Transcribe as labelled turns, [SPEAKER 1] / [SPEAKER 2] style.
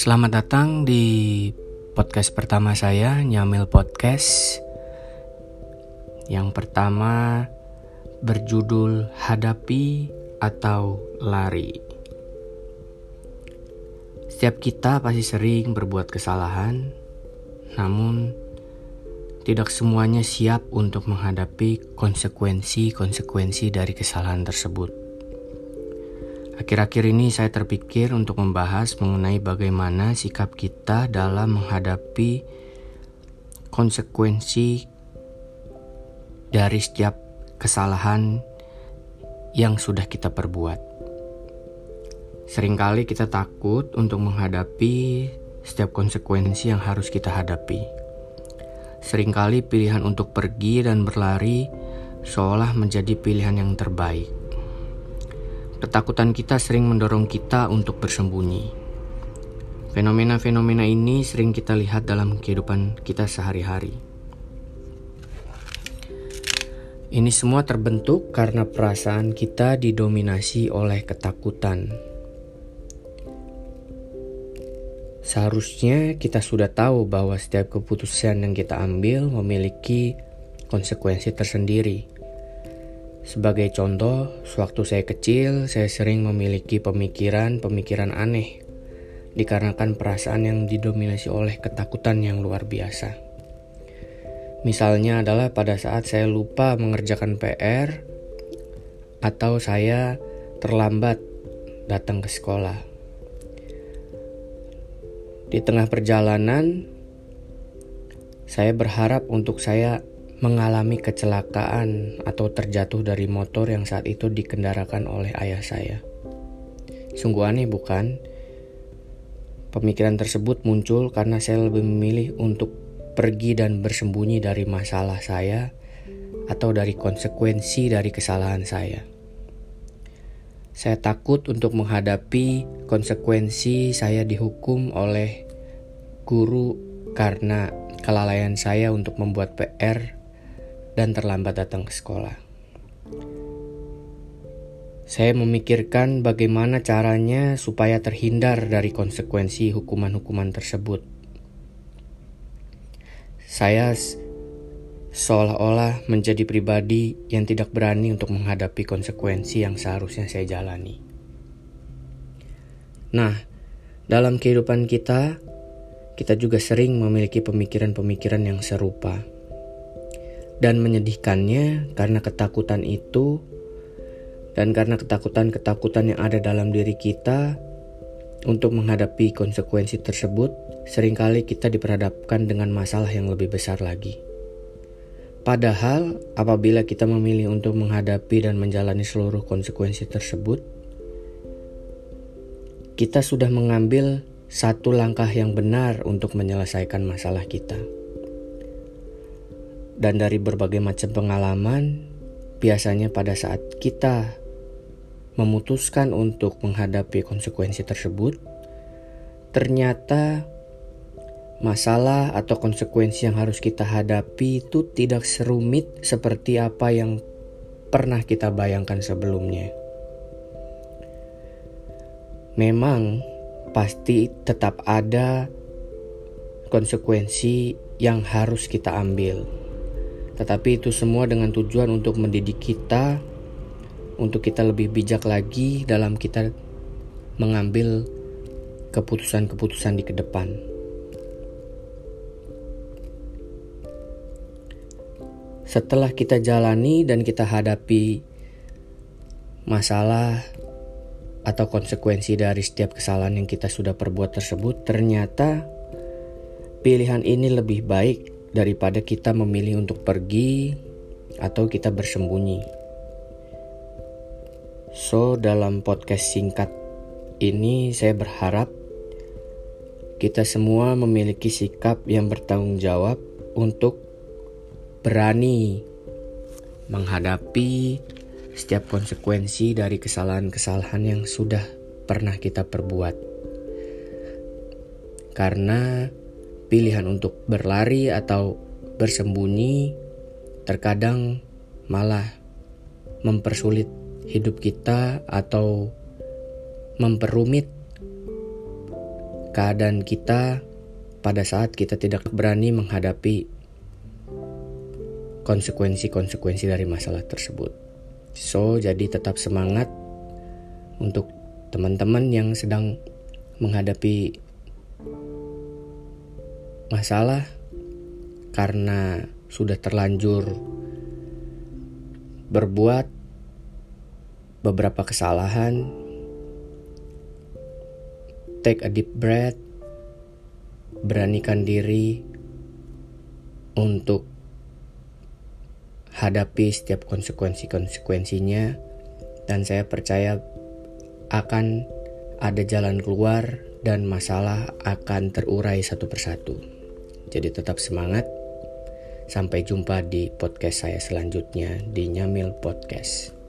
[SPEAKER 1] Selamat datang di podcast pertama saya, Nyamil Podcast. Yang pertama berjudul Hadapi atau Lari. Setiap kita pasti sering berbuat kesalahan, namun tidak semuanya siap untuk menghadapi konsekuensi-konsekuensi dari kesalahan tersebut. Akhir-akhir ini saya terpikir untuk membahas mengenai bagaimana sikap kita dalam menghadapi konsekuensi dari setiap kesalahan yang sudah kita perbuat. Seringkali kita takut untuk menghadapi setiap konsekuensi yang harus kita hadapi. Seringkali pilihan untuk pergi dan berlari seolah menjadi pilihan yang terbaik. Ketakutan kita sering mendorong kita untuk bersembunyi. Fenomena-fenomena ini sering kita lihat dalam kehidupan kita sehari-hari. Ini semua terbentuk karena perasaan kita didominasi oleh ketakutan. Seharusnya kita sudah tahu bahwa setiap keputusan yang kita ambil memiliki konsekuensi tersendiri. Sebagai contoh, sewaktu saya kecil, saya sering memiliki pemikiran-pemikiran aneh dikarenakan perasaan yang didominasi oleh ketakutan yang luar biasa. Misalnya adalah pada saat saya lupa mengerjakan PR atau saya terlambat datang ke sekolah. Di tengah perjalanan, saya berharap untuk saya mengalami kecelakaan atau terjatuh dari motor yang saat itu dikendarakan oleh ayah saya. Sungguh aneh bukan? Pemikiran tersebut muncul karena saya lebih memilih untuk pergi dan bersembunyi dari masalah saya atau dari konsekuensi dari kesalahan saya. Saya takut untuk menghadapi konsekuensi saya dihukum oleh guru karena kelalaian saya untuk membuat PR dan terlambat datang ke sekolah. Saya memikirkan bagaimana caranya supaya terhindar dari konsekuensi hukuman-hukuman tersebut. Saya seolah-olah menjadi pribadi yang tidak berani untuk menghadapi konsekuensi yang seharusnya saya jalani. Nah, dalam kehidupan kita, kita juga sering memiliki pemikiran-pemikiran yang serupa. Dan menyedihkannya karena ketakutan itu dan karena ketakutan-ketakutan yang ada dalam diri kita untuk menghadapi konsekuensi tersebut, sering kali kita diperhadapkan dengan masalah yang lebih besar lagi. Padahal, apabila kita memilih untuk menghadapi dan menjalani seluruh konsekuensi tersebut, kita sudah mengambil satu langkah yang benar untuk menyelesaikan masalah kita. Dan dari berbagai macam pengalaman, biasanya pada saat kita memutuskan untuk menghadapi konsekuensi tersebut, ternyata masalah atau konsekuensi yang harus kita hadapi itu tidak serumit seperti apa yang pernah kita bayangkan sebelumnya. Memang pasti tetap ada konsekuensi yang harus kita ambil. Tetapi itu semua dengan tujuan untuk mendidik kita, untuk kita lebih bijak lagi dalam kita mengambil keputusan-keputusan di ke depan. Setelah kita jalani dan kita hadapi masalah atau konsekuensi dari setiap kesalahan yang kita sudah perbuat tersebut, ternyata pilihan ini lebih baik daripada kita memilih untuk pergi atau kita bersembunyi. So, dalam podcast singkat ini, saya berharap kita semua memiliki sikap yang bertanggung jawab untuk berani menghadapi setiap konsekuensi dari kesalahan-kesalahan yang sudah pernah kita perbuat. Karena pilihan untuk berlari atau bersembunyi terkadang malah mempersulit hidup kita atau memperumit keadaan kita pada saat kita tidak berani menghadapi konsekuensi-konsekuensi dari masalah tersebut. So, jadi tetap semangat untuk teman-teman yang sedang menghadapi masalah karena sudah terlanjur berbuat beberapa kesalahan. Take a deep breath, beranikan diri untuk hadapi setiap konsekuensi-konsekuensinya dan saya percaya akan ada jalan keluar dan masalah akan terurai satu persatu. Jadi tetap semangat. Sampai jumpa di podcast saya selanjutnya di Nyamil Podcast.